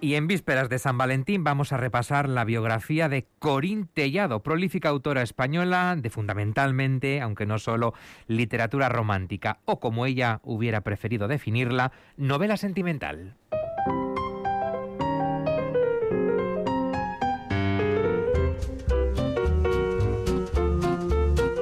Y en vísperas de San Valentín vamos a repasar la biografía de Corín Tellado, prolífica autora española de fundamentalmente, aunque no solo, literatura romántica o como ella hubiera preferido definirla, novela sentimental.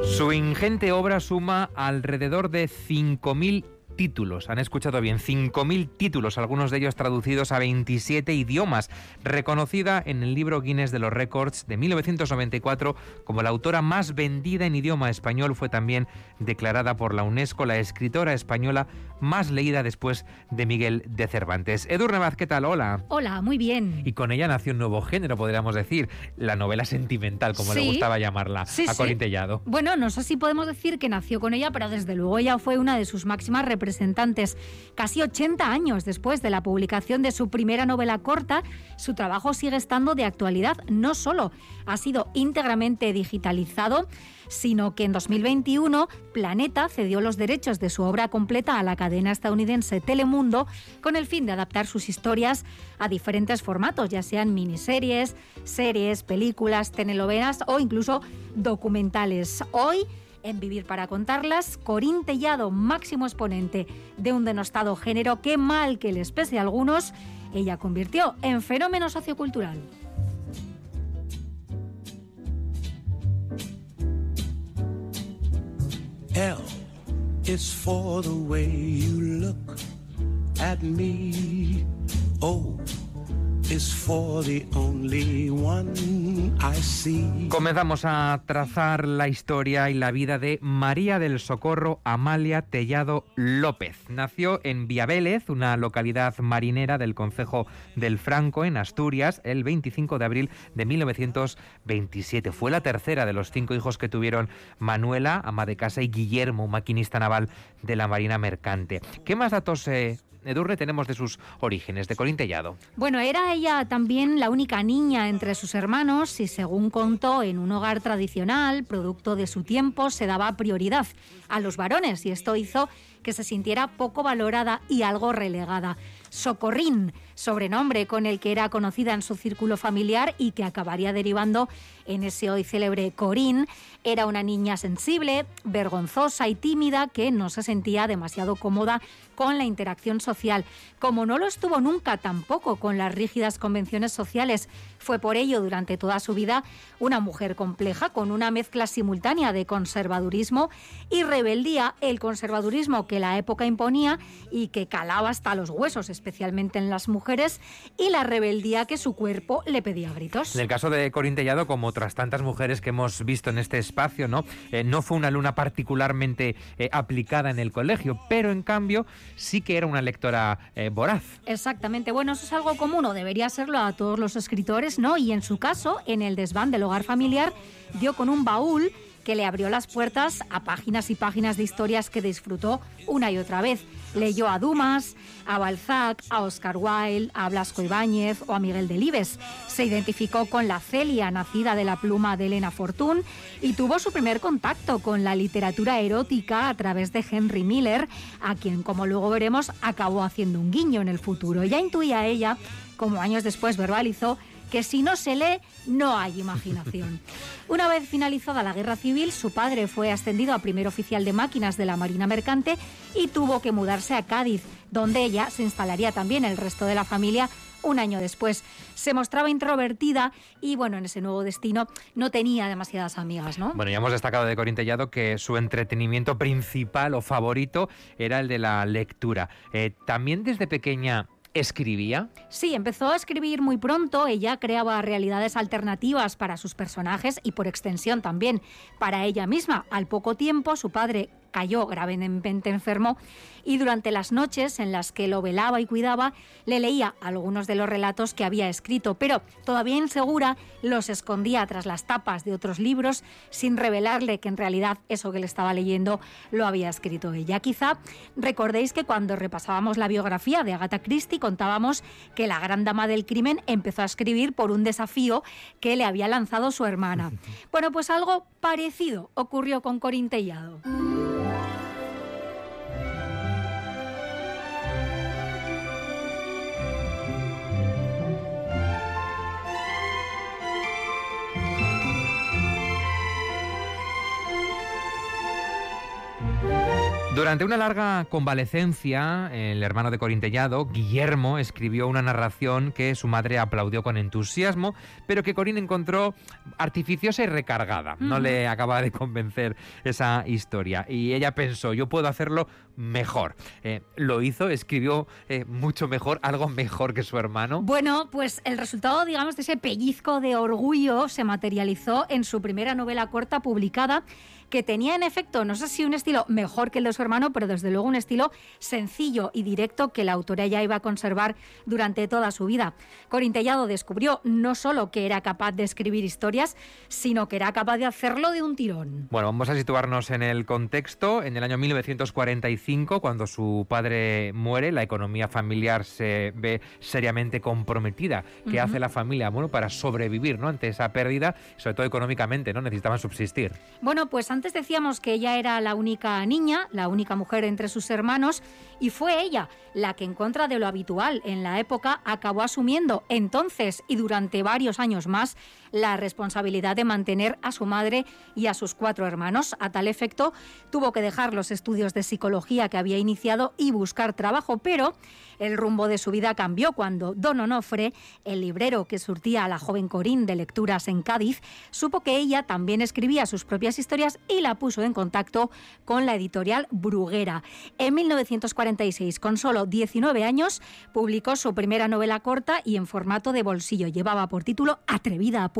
Su ingente obra suma alrededor de 5.000 títulos. Han escuchado bien, 5.000 títulos, algunos de ellos traducidos a 27 idiomas. Reconocida en el libro Guinness de los Records de 1994 como la autora más vendida en idioma español, fue también declarada por la UNESCO la escritora española más leída después de Miguel de Cervantes. Edurne Vaz, ¿qué tal? Hola. Hola, muy bien. Y con ella nació un nuevo género, podríamos decir, la novela sentimental, como le gustaba llamarla, a Corintellado. Bueno, no sé si podemos decir que nació con ella, pero desde luego ella fue una de sus máximas representantes. Casi 80 años después de la publicación de su primera novela corta, su trabajo sigue estando de actualidad. No solo ha sido íntegramente digitalizado, sino que en 2021 Planeta cedió los derechos de su obra completa a la cadena estadounidense Telemundo con el fin de adaptar sus historias a diferentes formatos, ya sean miniseries, series, películas, telenovelas o incluso documentales. Hoy en Vivir para contarlas, Corín Tellado, máximo exponente de un denostado género que mal que les pese a algunos, ella convirtió en fenómeno sociocultural. Comenzamos a trazar la historia y la vida de María del Socorro Amalia Tellado López. Nació en Vélez, una localidad marinera del concejo del Franco, en Asturias, el 25 de abril de 1927. Fue la tercera de los cinco hijos que tuvieron Manuela, ama de casa, y Guillermo, maquinista naval de la Marina Mercante. ¿Qué más datos se Edurne tenemos de sus orígenes, de Corintellado. Bueno, era ella también la única niña entre sus hermanos y según contó, en un hogar tradicional, producto de su tiempo, se daba prioridad a los varones y esto hizo que se sintiera poco valorada y algo relegada. Socorrín, sobrenombre con el que era conocida en su círculo familiar y que acabaría derivando en ese hoy célebre Corín, era una niña sensible, vergonzosa y tímida que no se sentía demasiado cómoda con la interacción social, como no lo estuvo nunca tampoco con las rígidas convenciones sociales. Fue por ello durante toda su vida una mujer compleja con una mezcla simultánea de conservadurismo y rebeldía, el conservadurismo que la época imponía y que calaba hasta los huesos, especialmente en las mujeres, y la rebeldía que su cuerpo le pedía gritos. En el caso de Corintellado, como otras tantas mujeres que hemos visto en este espacio, no, eh, no fue una luna particularmente eh, aplicada en el colegio, pero en cambio sí que era una lectora eh, voraz. Exactamente. Bueno, eso es algo común, o debería serlo a todos los escritores, ¿no? Y en su caso, en el desván del hogar familiar, dio con un baúl que le abrió las puertas a páginas y páginas de historias que disfrutó una y otra vez. Leyó a Dumas, a Balzac, a Oscar Wilde, a Blasco Ibáñez o a Miguel Delibes. Se identificó con la Celia, nacida de la pluma de Elena Fortún, y tuvo su primer contacto con la literatura erótica a través de Henry Miller, a quien, como luego veremos, acabó haciendo un guiño en el futuro. Ya intuía ella, como años después verbalizó, que si no se lee, no hay imaginación. Una vez finalizada la guerra civil, su padre fue ascendido a primer oficial de máquinas de la Marina Mercante y tuvo que mudarse a Cádiz, donde ella se instalaría también el resto de la familia un año después. Se mostraba introvertida y, bueno, en ese nuevo destino no tenía demasiadas amigas, ¿no? Bueno, ya hemos destacado de Corintellado que su entretenimiento principal o favorito era el de la lectura. Eh, también desde pequeña ¿Escribía? Sí, empezó a escribir muy pronto. Ella creaba realidades alternativas para sus personajes y por extensión también para ella misma. Al poco tiempo, su padre cayó gravemente enfermo y durante las noches en las que lo velaba y cuidaba, le leía algunos de los relatos que había escrito, pero todavía insegura los escondía tras las tapas de otros libros sin revelarle que en realidad eso que le estaba leyendo lo había escrito ella. Quizá recordéis que cuando repasábamos la biografía de Agatha Christie contábamos que la gran dama del crimen empezó a escribir por un desafío que le había lanzado su hermana. Bueno, pues algo parecido ocurrió con Corín Tellado. Durante una larga convalecencia, el hermano de Corintellado, Guillermo, escribió una narración que su madre aplaudió con entusiasmo, pero que Corín encontró artificiosa y recargada. No le acaba de convencer esa historia. Y ella pensó, yo puedo hacerlo mejor. Eh, lo hizo, escribió eh, mucho mejor, algo mejor que su hermano. Bueno, pues el resultado, digamos, de ese pellizco de orgullo se materializó en su primera novela corta publicada que tenía en efecto, no sé si un estilo mejor que el de su hermano, pero desde luego un estilo sencillo y directo que la autora ya iba a conservar durante toda su vida. Corintellado descubrió no solo que era capaz de escribir historias, sino que era capaz de hacerlo de un tirón. Bueno, vamos a situarnos en el contexto. En el año 1945, cuando su padre muere, la economía familiar se ve seriamente comprometida. ¿Qué hace la familia? Bueno, para sobrevivir ¿no? ante esa pérdida, sobre todo económicamente, ¿no? Necesitaban subsistir. Bueno, pues antes decíamos que ella era la única niña, la única mujer entre sus hermanos, y fue ella la que en contra de lo habitual en la época acabó asumiendo entonces y durante varios años más la responsabilidad de mantener a su madre y a sus cuatro hermanos. A tal efecto, tuvo que dejar los estudios de psicología que había iniciado y buscar trabajo, pero el rumbo de su vida cambió cuando Don Onofre, el librero que surtía a la joven Corín de lecturas en Cádiz, supo que ella también escribía sus propias historias y la puso en contacto con la editorial Bruguera. En 1946, con solo 19 años, publicó su primera novela corta y en formato de bolsillo. Llevaba por título Atrevida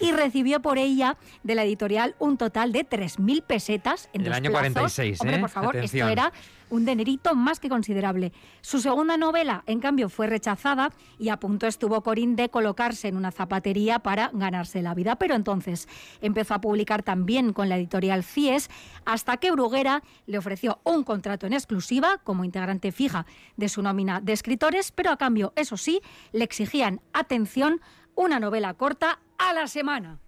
y recibió por ella de la editorial un total de 3.000 pesetas en, el año 46. Hombre, ¿eh? por favor, esto era un denerito más que considerable. Su segunda novela, en cambio, fue rechazada y a punto estuvo Corín de colocarse en una zapatería para ganarse la vida. Pero entonces empezó a publicar también con la editorial CIES hasta que Bruguera le ofreció un contrato en exclusiva como integrante fija de su nómina de escritores, pero a cambio, eso sí, le exigían atención una novela corta a la semana.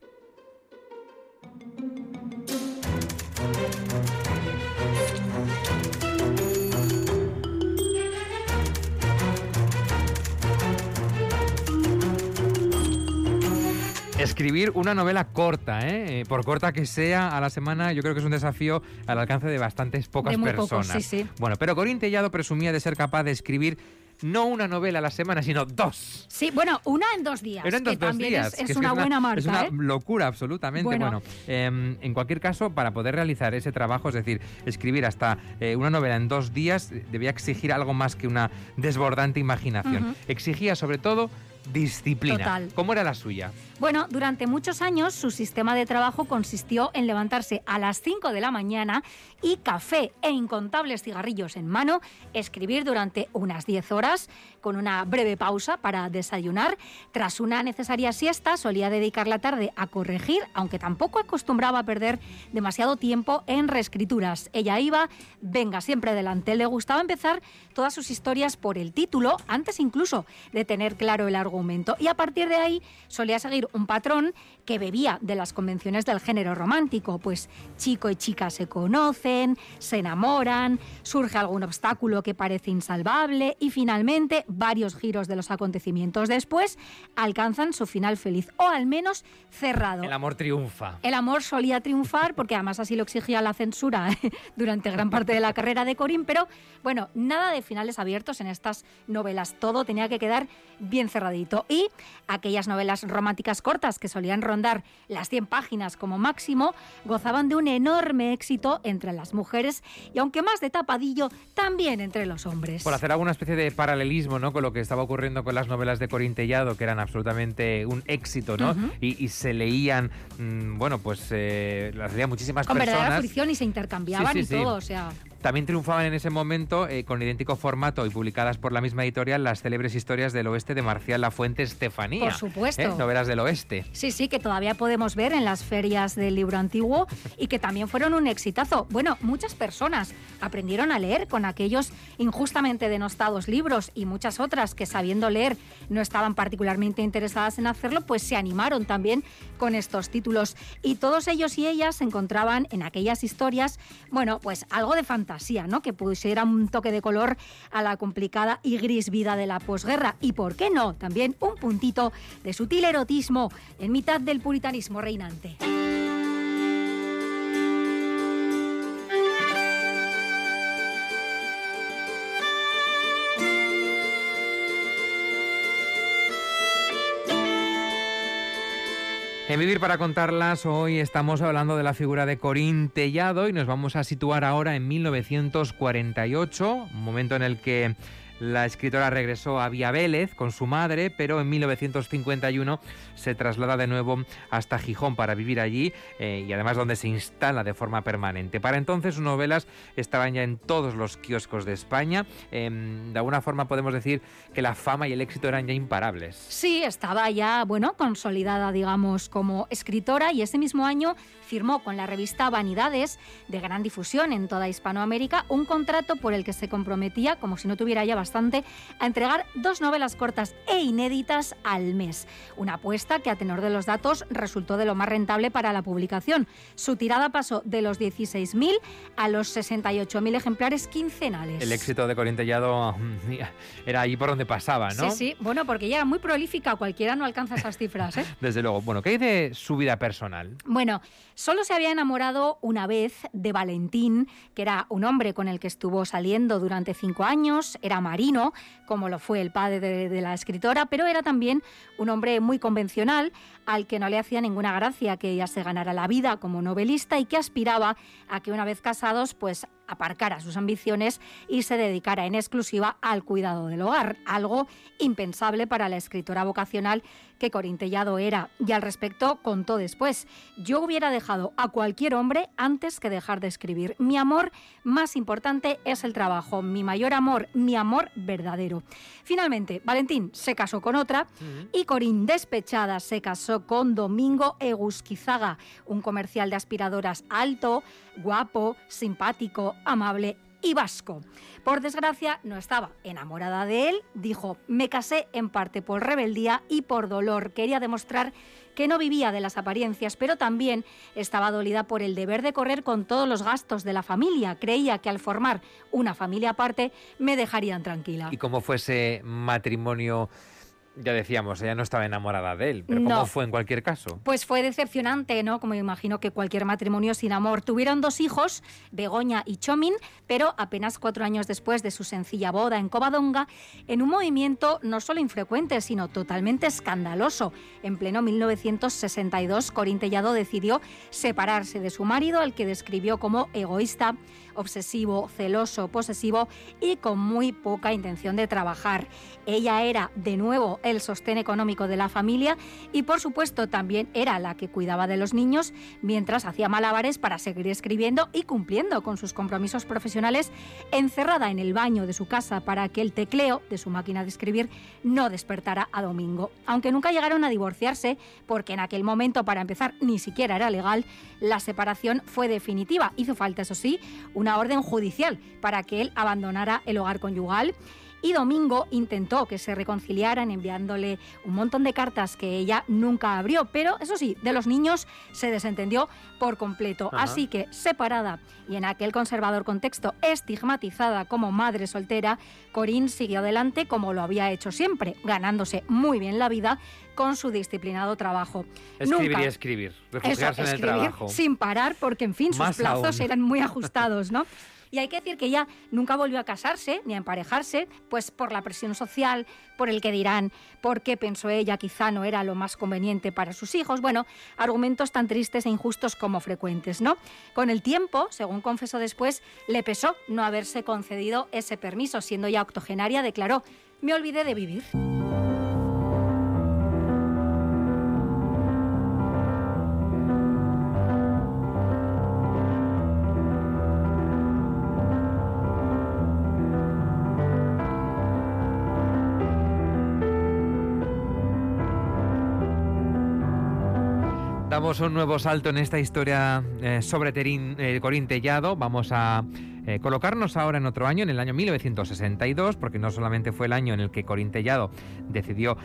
Escribir una novela corta, ¿eh? por corta que sea, a la semana, yo creo que es un desafío al alcance de bastantes pocas de muy personas. Pocos, sí, sí. Bueno, pero Corín Tellado presumía de ser capaz de escribir no una novela a la semana, sino dos. Sí, bueno, una en dos días. Era en dos, que también días. Es, es que una, es buena marca. Es una ¿eh? locura, absolutamente. Bueno. Bueno, eh, en cualquier caso, para poder realizar ese trabajo, es decir, escribir hasta eh, una novela en dos días, debía exigir algo más que una desbordante imaginación. Exigía, sobre todo, disciplina. Total. ¿Cómo era la suya? Bueno, durante muchos años su sistema de trabajo consistió en levantarse a las 5 de la mañana y café e incontables cigarrillos en mano, escribir durante unas 10 horas con una breve pausa para desayunar. Tras una necesaria siesta solía dedicar la tarde a corregir, aunque tampoco acostumbraba a perder demasiado tiempo en reescrituras. Ella iba, venga siempre adelante. Le gustaba empezar todas sus historias por el título, antes incluso de tener claro el argumento. Y a partir de ahí solía seguir un patrón que bebía de las convenciones del género romántico, pues chico y chica se conocen, se enamoran, surge algún obstáculo que parece insalvable y finalmente varios giros de los acontecimientos después alcanzan su final feliz o al menos cerrado. El amor triunfa. El amor solía triunfar, porque además así lo exigía la censura durante gran parte de la carrera de Corín, pero bueno, nada de finales abiertos en estas novelas, todo tenía que quedar bien cerradito. Y aquellas novelas románticas cortas que solían rondar las 100 páginas como máximo, gozaban de un enorme éxito entre las mujeres y aunque más de tapadillo, también entre los hombres. Por hacer alguna especie de paralelismo ¿no? con lo que estaba ocurriendo con las novelas de Corintellado, que eran absolutamente un éxito, ¿no? y, se leían, mm, bueno, pues eh, las leían muchísimas con personas. Con verdadera y se intercambiaban y todo, o sea... También triunfaban en ese momento, eh, con idéntico formato y publicadas por la misma editorial, las célebres historias del oeste de Marcial Lafuente Estefanía. Por supuesto. ¿eh? Novelas del oeste. Sí, sí, que todavía podemos ver en las ferias del libro antiguo y que también fueron un exitazo. Bueno, muchas personas aprendieron a leer con aquellos injustamente denostados libros y muchas otras que sabiendo leer no estaban particularmente interesadas en hacerlo, pues se animaron también con estos títulos. Y todos ellos y ellas encontraban en aquellas historias, bueno, pues algo de fantasía ¿no? Que pusiera un toque de color a la complicada y gris vida de la posguerra. Y por qué no, también un puntito de sutil erotismo en mitad del puritanismo reinante. En Vivir para contarlas, hoy estamos hablando de la figura de Corín Tellado y nos vamos a situar ahora en 1948, un momento en el que la escritora regresó a Vía Vélez con su madre, pero en 1951 se traslada de nuevo hasta Gijón para vivir allí eh, y además donde se instala de forma permanente. Para entonces sus novelas estaban ya en todos los kioscos de España. Em, de alguna forma podemos decir que la fama y el éxito eran ya imparables. Sí, estaba ya, bueno, consolidada, digamos, como escritora y ese mismo año firmó con la revista Vanidades, de gran difusión en toda Hispanoamérica, un contrato por el que se comprometía, como si no tuviera ya bastante, a entregar dos novelas cortas e inéditas al mes. Una apuesta que a tenor de los datos resultó de lo más rentable para la publicación. Su tirada pasó de los 16.000 a los 68.000 ejemplares quincenales. El éxito de Corintellado era ahí por donde pasaba, ¿no? Sí, sí. Bueno, porque ella era muy prolífica, cualquiera no alcanza esas cifras, ¿eh? Desde luego. Bueno, ¿qué hay de su vida personal? Bueno, solo se había enamorado una vez de Valentín, que era un hombre con el que estuvo saliendo durante cinco años, era marino, como lo fue el padre de, la escritora, pero era también un hombre muy convencional, al que no le hacía ninguna gracia que ella se ganara la vida como novelista y que aspiraba a que una vez casados, pues aparcara sus ambiciones y se dedicara en exclusiva al cuidado del hogar, algo impensable para la escritora vocacional que Corintellado era. Y al respecto contó después, yo hubiera dejado a cualquier hombre antes que dejar de escribir. Mi amor más importante es el trabajo, mi mayor amor, mi amor verdadero. Finalmente, Valentín se casó con otra y Corín, despechada, se casó con Domingo Egusquizaga, un comercial de aspiradoras alto, guapo, simpático, amable y vasco. Por desgracia, no estaba enamorada de él, dijo, me casé en parte por rebeldía y por dolor. Quería demostrar que no vivía de las apariencias, pero también estaba dolida por el deber de correr con todos los gastos de la familia. Creía que al formar una familia aparte me dejarían tranquila. ¿Y cómo fue ese matrimonio? Ya decíamos, ella no estaba enamorada de él, pero ¿cómo fue en cualquier caso? Pues fue decepcionante, ¿no? Como imagino que cualquier matrimonio sin amor. Tuvieron dos hijos, Begoña y Chomin, pero apenas cuatro años después de su sencilla boda en Covadonga, en un movimiento no solo infrecuente, sino totalmente escandaloso. En pleno 1962, Corintellado decidió separarse de su marido, al que describió como egoísta, obsesivo, celoso, posesivo y con muy poca intención de trabajar. Ella era, de nuevo, el sostén económico de la familia y, por supuesto, también era la que cuidaba de los niños mientras hacía malabares para seguir escribiendo y cumpliendo con sus compromisos profesionales, encerrada en el baño de su casa para que el tecleo de su máquina de escribir no despertara a Domingo. Aunque nunca llegaron a divorciarse, porque en aquel momento, para empezar, ni siquiera era legal, la separación fue definitiva. Hizo falta, eso sí, orden judicial para que él abandonara el hogar conyugal y Domingo intentó que se reconciliaran enviándole un montón de cartas que ella nunca abrió, pero eso sí, de los niños se desentendió por completo. Así que separada y en aquel conservador contexto estigmatizada como madre soltera, Corín siguió adelante como lo había hecho siempre, ganándose muy bien la vida con su disciplinado trabajo. Escribir y escribir, refugiarse en el trabajo. Sin parar, porque en fin, sus plazos eran muy ajustados, ¿no? Y hay que decir que ella nunca volvió a casarse ni a emparejarse, pues por la presión social, por el que dirán, porque pensó ella quizá no era lo más conveniente para sus hijos. Bueno, argumentos tan tristes e injustos como frecuentes, ¿no? Con el tiempo, según confesó después, le pesó no haberse concedido ese permiso. Siendo ya octogenaria, declaró, me olvidé de vivir. Damos un nuevo salto en esta historia eh, sobre Terín, eh, Corín. Vamos a eh, colocarnos ahora en otro año, en el año 1962, porque no solamente fue el año en el que Corín Tellado decidió,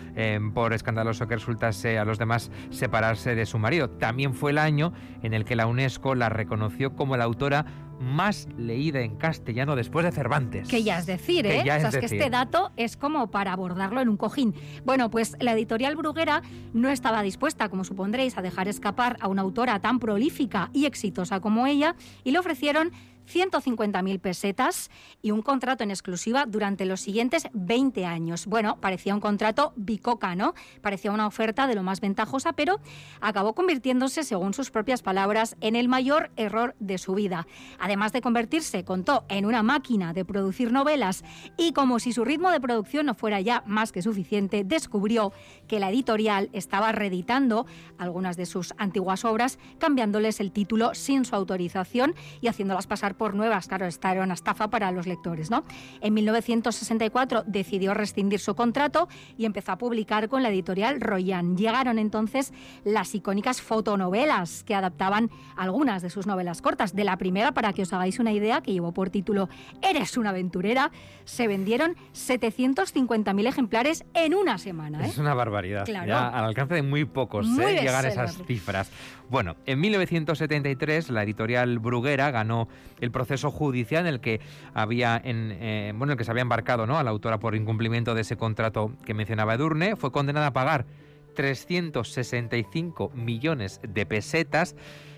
por escandaloso que resultase a los demás, separarse de su marido, también fue el año en el que la UNESCO la reconoció como la autora más leída en castellano después de Cervantes. Que ya es decir, ¿eh? o sea, es, que este dato es como para abordarlo en un cojín. Bueno, pues la editorial Bruguera no estaba dispuesta, como supondréis, a dejar escapar a una autora tan prolífica y exitosa como ella y le ofrecieron 150.000 pesetas y un contrato en exclusiva durante los siguientes 20 años. Bueno, parecía un contrato bicoca, ¿no? Parecía una oferta de lo más ventajosa, pero acabó convirtiéndose, según sus propias palabras, en el mayor error de su vida. Además de convertirse, contó, en una máquina de producir novelas y como si su ritmo de producción no fuera ya más que suficiente, descubrió que la editorial estaba reeditando algunas de sus antiguas obras, cambiándoles el título sin su autorización y haciéndolas pasar por nuevas. Claro, esta era una estafa para los lectores. ¿no? En 1964 decidió rescindir su contrato y empezó a publicar con la editorial Royan. Llegaron entonces las icónicas fotonovelas que adaptaban algunas de sus novelas cortas. De la primera, para que os hagáis una idea, que llevó por título Eres una aventurera, se vendieron 750.000 ejemplares en una semana. ¿eh? Es una barbaridad. Ya al alcance de muy pocos ¿eh? llegar a esas cifras. Bueno, en 1973 la editorial Bruguera ganó el proceso judicial en el que había en, eh, bueno, el que se había embarcado ¿no? a la autora por incumplimiento de ese contrato que mencionaba Edurne. Fue condenada a pagar 365 millones de pesetas.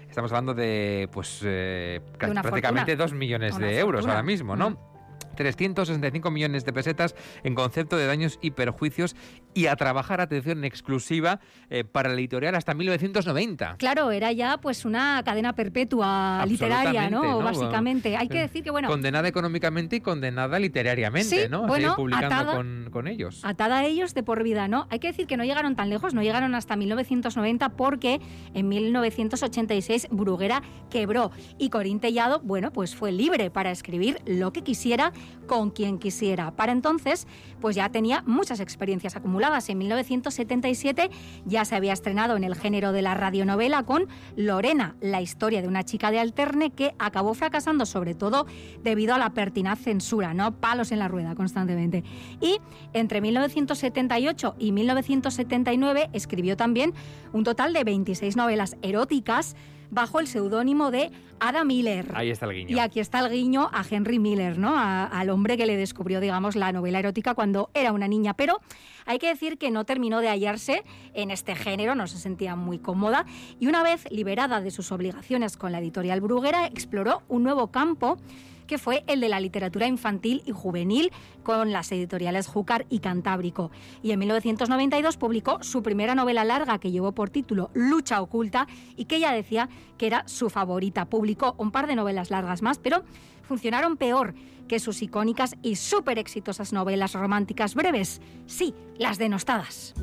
Estamos hablando de, pues, eh, prácticamente 2 millones de euros ahora mismo, ¿no? Mm. 365 millones de pesetas en concepto de daños y perjuicios y a trabajar, atención, en exclusiva eh, para la editorial hasta 1990. Claro, era ya pues una cadena perpetua literaria, ¿no? Básicamente. Hay que decir que, bueno... Condenada económicamente y condenada literariamente, ¿no? Bueno, publicando atada, con, con, ellos. Atada a ellos de por vida, ¿no? Hay que decir que no llegaron tan lejos, no llegaron hasta 1990 porque en 1986 Bruguera quebró y Corín Tellado, bueno, pues fue libre para escribir lo que quisiera con quien quisiera. Para entonces, pues ya tenía muchas experiencias acumuladas. En 1977 ya se había estrenado en el género de la radionovela con Lorena, la historia de una chica de alterne que acabó fracasando sobre todo debido a la pertinaz censura, ¿no? Palos en la rueda constantemente. Y entre 1978 y 1979 escribió también un total de 26 novelas eróticas bajo el seudónimo de Ada Miller. Ahí está el guiño. Y aquí está el guiño a Henry Miller, ¿no? al hombre que le descubrió, digamos, la novela erótica cuando era una niña. Pero hay que decir que no terminó de hallarse en este género, no se sentía muy cómoda. Y una vez liberada de sus obligaciones con la editorial Bruguera, exploró un nuevo campo que fue el de la literatura infantil y juvenil con las editoriales Júcar y Cantábrico. Y en 1992 publicó su primera novela larga que llevó por título Lucha oculta y que ella decía que era su favorita. Publicó un par de novelas largas más, pero funcionaron peor que sus icónicas y súper exitosas novelas románticas breves. Sí, las denostadas.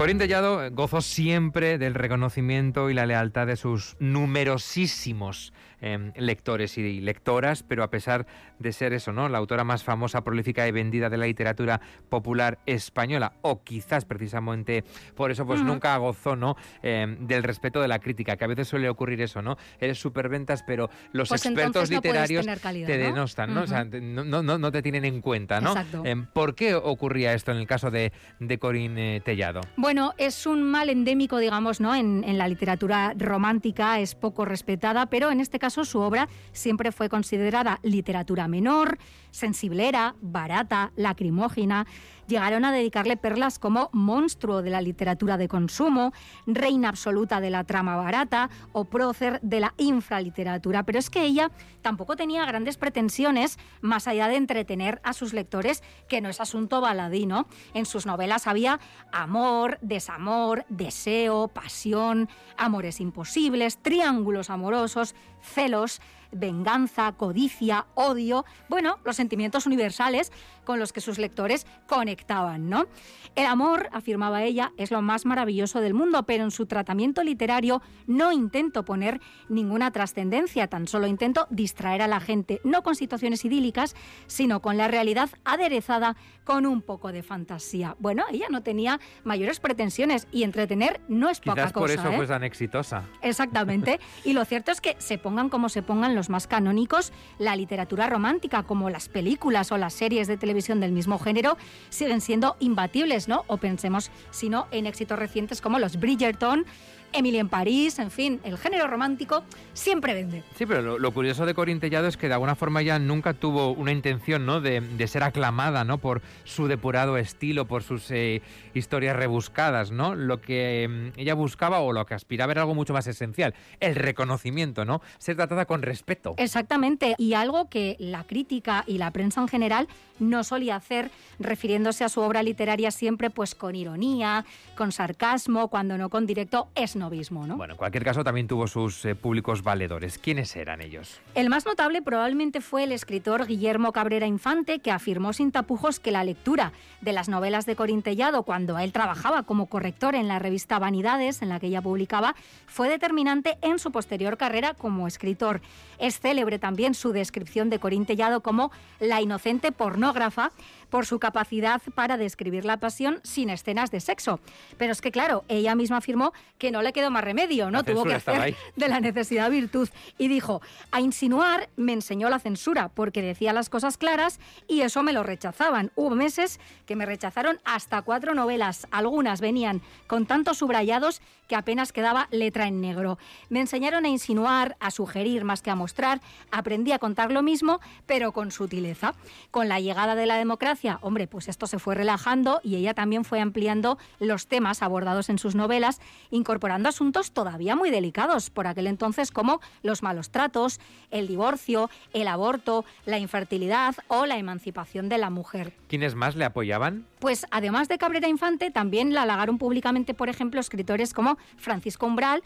Corín Tellado gozó siempre del reconocimiento y la lealtad de sus numerosísimos Em, lectores y lectoras, pero a pesar de ser eso, ¿no? La autora más famosa, prolífica y vendida de la literatura popular española, o quizás precisamente por eso, pues nunca gozó, ¿no? Em, del respeto de la crítica, que a veces suele ocurrir eso, ¿no? Eres superventas, pero los pues expertos literarios te denostan, ¿no? O sea, no, no, no, te tienen en cuenta, ¿no? Em, ¿Por qué ocurría esto en el caso de, de Corín eh, Tellado? Bueno, Bueno, es un mal endémico, digamos, ¿no? En, en, la literatura romántica es poco respetada, pero en este caso su obra siempre fue considerada literatura menor, sensiblera, barata, lacrimógena llegaron a dedicarle perlas como monstruo de la literatura de consumo, reina absoluta de la trama barata o prócer de la infraliteratura. Pero es que ella tampoco tenía grandes pretensiones más allá de entretener a sus lectores, que no es asunto baladino. En sus novelas había amor, desamor, deseo, pasión, amores imposibles, triángulos amorosos, celos, venganza, codicia, odio, bueno, los sentimientos universales con los que sus lectores conectaban, ¿no? El amor, afirmaba ella, es lo más maravilloso del mundo, pero en su tratamiento literario no intento poner ninguna trascendencia, tan solo intento distraer a la gente, no con situaciones idílicas, sino con la realidad aderezada con un poco de fantasía. Bueno, ella no tenía mayores pretensiones y entretener no es poca Quizás por eso ¿eh? fue tan exitosa. Exactamente. Y lo cierto es que se pongan como se pongan los más canónicos, la literatura romántica, como las películas o las series de televisión del mismo género, siguen siendo imbatibles, ¿no? O pensemos, si no, en éxitos recientes como los Bridgerton, Emily en París, en fin, el género romántico siempre vende. Sí, pero lo, lo curioso de Corintellado es que de alguna forma ella nunca tuvo una intención ¿no? de, de ser aclamada ¿no? por su depurado estilo, por sus eh, historias rebuscadas. ¿no? Lo que eh, ella buscaba o lo que aspiraba era algo mucho más esencial, el reconocimiento, ¿no? ser tratada con respeto. Exactamente, y algo que la crítica y la prensa en general no solía hacer, refiriéndose a su obra literaria siempre pues con ironía, con sarcasmo, cuando no con directo Bueno, en cualquier caso también tuvo sus eh, públicos valedores. ¿Quiénes eran ellos? El más notable probablemente fue el escritor Guillermo Cabrera Infante, que afirmó sin tapujos que la lectura de las novelas de Corintellado, cuando él trabajaba como corrector en la revista Vanidades, en la que ella publicaba, fue determinante en su posterior carrera como escritor. Es célebre también su descripción de Corintellado como la inocente pornógrafa por su capacidad para describir la pasión sin escenas de sexo. Pero es que, claro, ella misma afirmó que no le quedó más remedio, ¿no? Tuvo que hacer ahí. de la necesidad virtud. Y dijo, a insinuar me enseñó la censura, porque decía las cosas claras y eso me lo rechazaban. Hubo meses que me rechazaron hasta cuatro novelas. Algunas venían con tantos subrayados que apenas quedaba letra en negro. Me enseñaron a insinuar, a sugerir más que a mostrar. Aprendí a contar lo mismo, pero con sutileza. Con la llegada de la democracia, hombre, pues esto se fue relajando y ella también fue ampliando los temas abordados en sus novelas, incorporando asuntos todavía muy delicados por aquel entonces como los malos tratos, el divorcio, el aborto, la infertilidad o la emancipación de la mujer. ¿Quiénes más le apoyaban? Pues además de Cabrera Infante, también la halagaron públicamente, por ejemplo, escritores como Francisco Umbral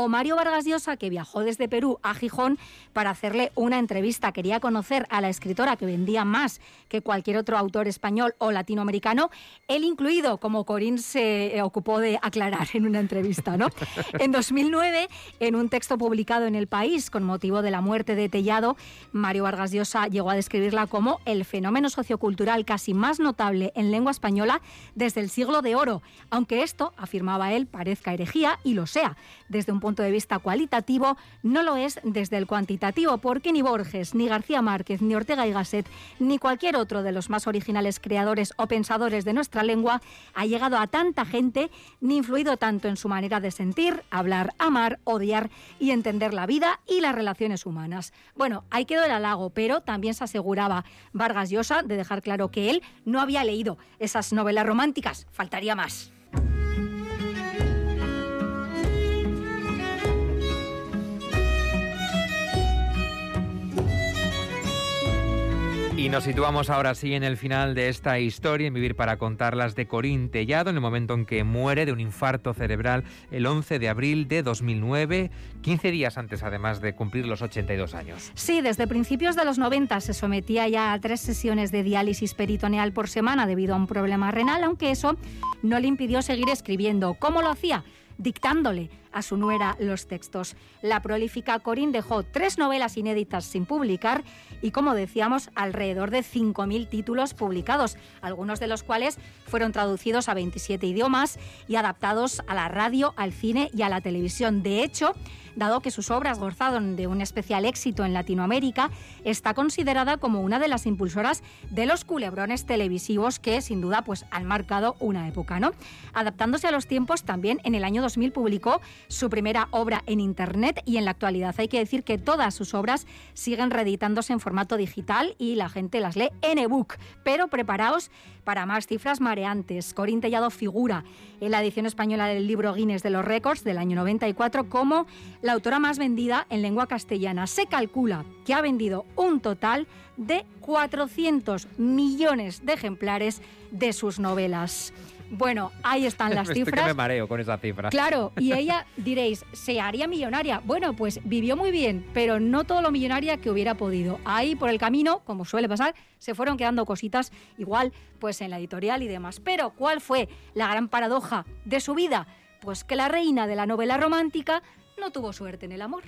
o Mario Vargas Llosa, que viajó desde Perú a Gijón para hacerle una entrevista. Quería conocer a la escritora que vendía más que cualquier otro autor español o latinoamericano, él incluido, como Corín se ocupó de aclarar en una entrevista. ¿no? En 2009, en un texto publicado en El País con motivo de la muerte de Tellado, Mario Vargas Llosa llegó a describirla como el fenómeno sociocultural casi más notable en lengua española desde el siglo de oro, aunque esto, afirmaba él, parezca herejía y lo sea. Desde un punto de vista cualitativo, no lo es desde el cuantitativo, porque ni Borges, ni García Márquez, ni Ortega y Gasset, ni cualquier otro de los más originales creadores o pensadores de nuestra lengua ha llegado a tanta gente ni influido tanto en su manera de sentir, hablar, amar, odiar y entender la vida y las relaciones humanas. Bueno, ahí quedó el halago, pero también se aseguraba Vargas Llosa de dejar claro que él no había leído esas novelas románticas, faltaría más. Y nos situamos ahora sí en el final de esta historia, en Vivir para contarlas de Corín Tellado, en el momento en que muere de un infarto cerebral el 11 de abril de 2009, 15 días antes además de cumplir los 82 años. Sí, desde principios de los 90 se sometía ya a tres sesiones de diálisis peritoneal por semana debido a un problema renal, aunque eso no le impidió seguir escribiendo. ¿Cómo lo hacía? Dictándole a su nuera los textos. La prolífica Corín dejó tres novelas inéditas sin publicar y, como decíamos, alrededor de 5.000 títulos publicados, algunos de los cuales fueron traducidos a 27 idiomas y adaptados a la radio, al cine y a la televisión. De hecho, dado que sus obras gozaron de un especial éxito en Latinoamérica, está considerada como una de las impulsoras de los culebrones televisivos que sin duda pues han marcado una época, ¿no? Adaptándose a los tiempos, también en el año 2000 publicó su primera obra en internet y en la actualidad hay que decir que todas sus obras siguen reeditándose en formato digital y la gente las lee en ebook, pero preparaos para más cifras mareantes. Corín Tellado figura en la edición española del libro Guinness de los Récords del año 94 como la autora más vendida en lengua castellana. Se calcula que ha vendido un total de 400 millones de ejemplares de sus novelas. Bueno, ahí están las Estoy cifras. que me mareo con esa cifra. Claro, y ella diréis, ¿se haría millonaria? Bueno, pues vivió muy bien, pero no todo lo millonaria que hubiera podido. Ahí por el camino, como suele pasar, se fueron quedando cositas igual pues en la editorial y demás. Pero ¿cuál fue la gran paradoja de su vida? Pues que la reina de la novela romántica no tuvo suerte en el amor.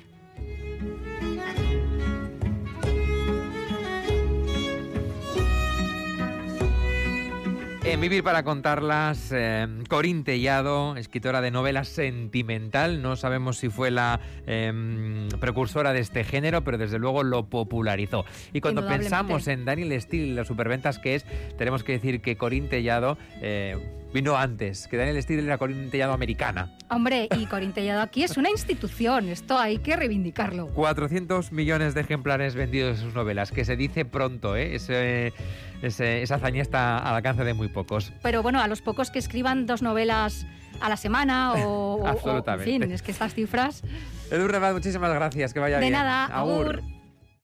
En Vivir para contarlas, eh, Corín Tellado, escritora de novela sentimental, no sabemos si fue la eh, precursora de este género, pero desde luego lo popularizó. Y cuando pensamos en Daniel Steele y las superventas que es, tenemos que decir que Corín Tellado eh, vino antes, que Daniel Steele era Corín Tellado americana. Hombre, y Corín Tellado aquí es una institución, esto hay que reivindicarlo. 400 millones de ejemplares vendidos de sus novelas, que se dice pronto, ¿eh? Ese- ese- esa hazaña está al alcance de muy pocos. Pero bueno, a los pocos que escriban dos novelas a la semana o, Absolutamente. en fin, es que estas cifras... Edu Rebat, muchísimas gracias, que vaya De bien. nada, Agur. agur.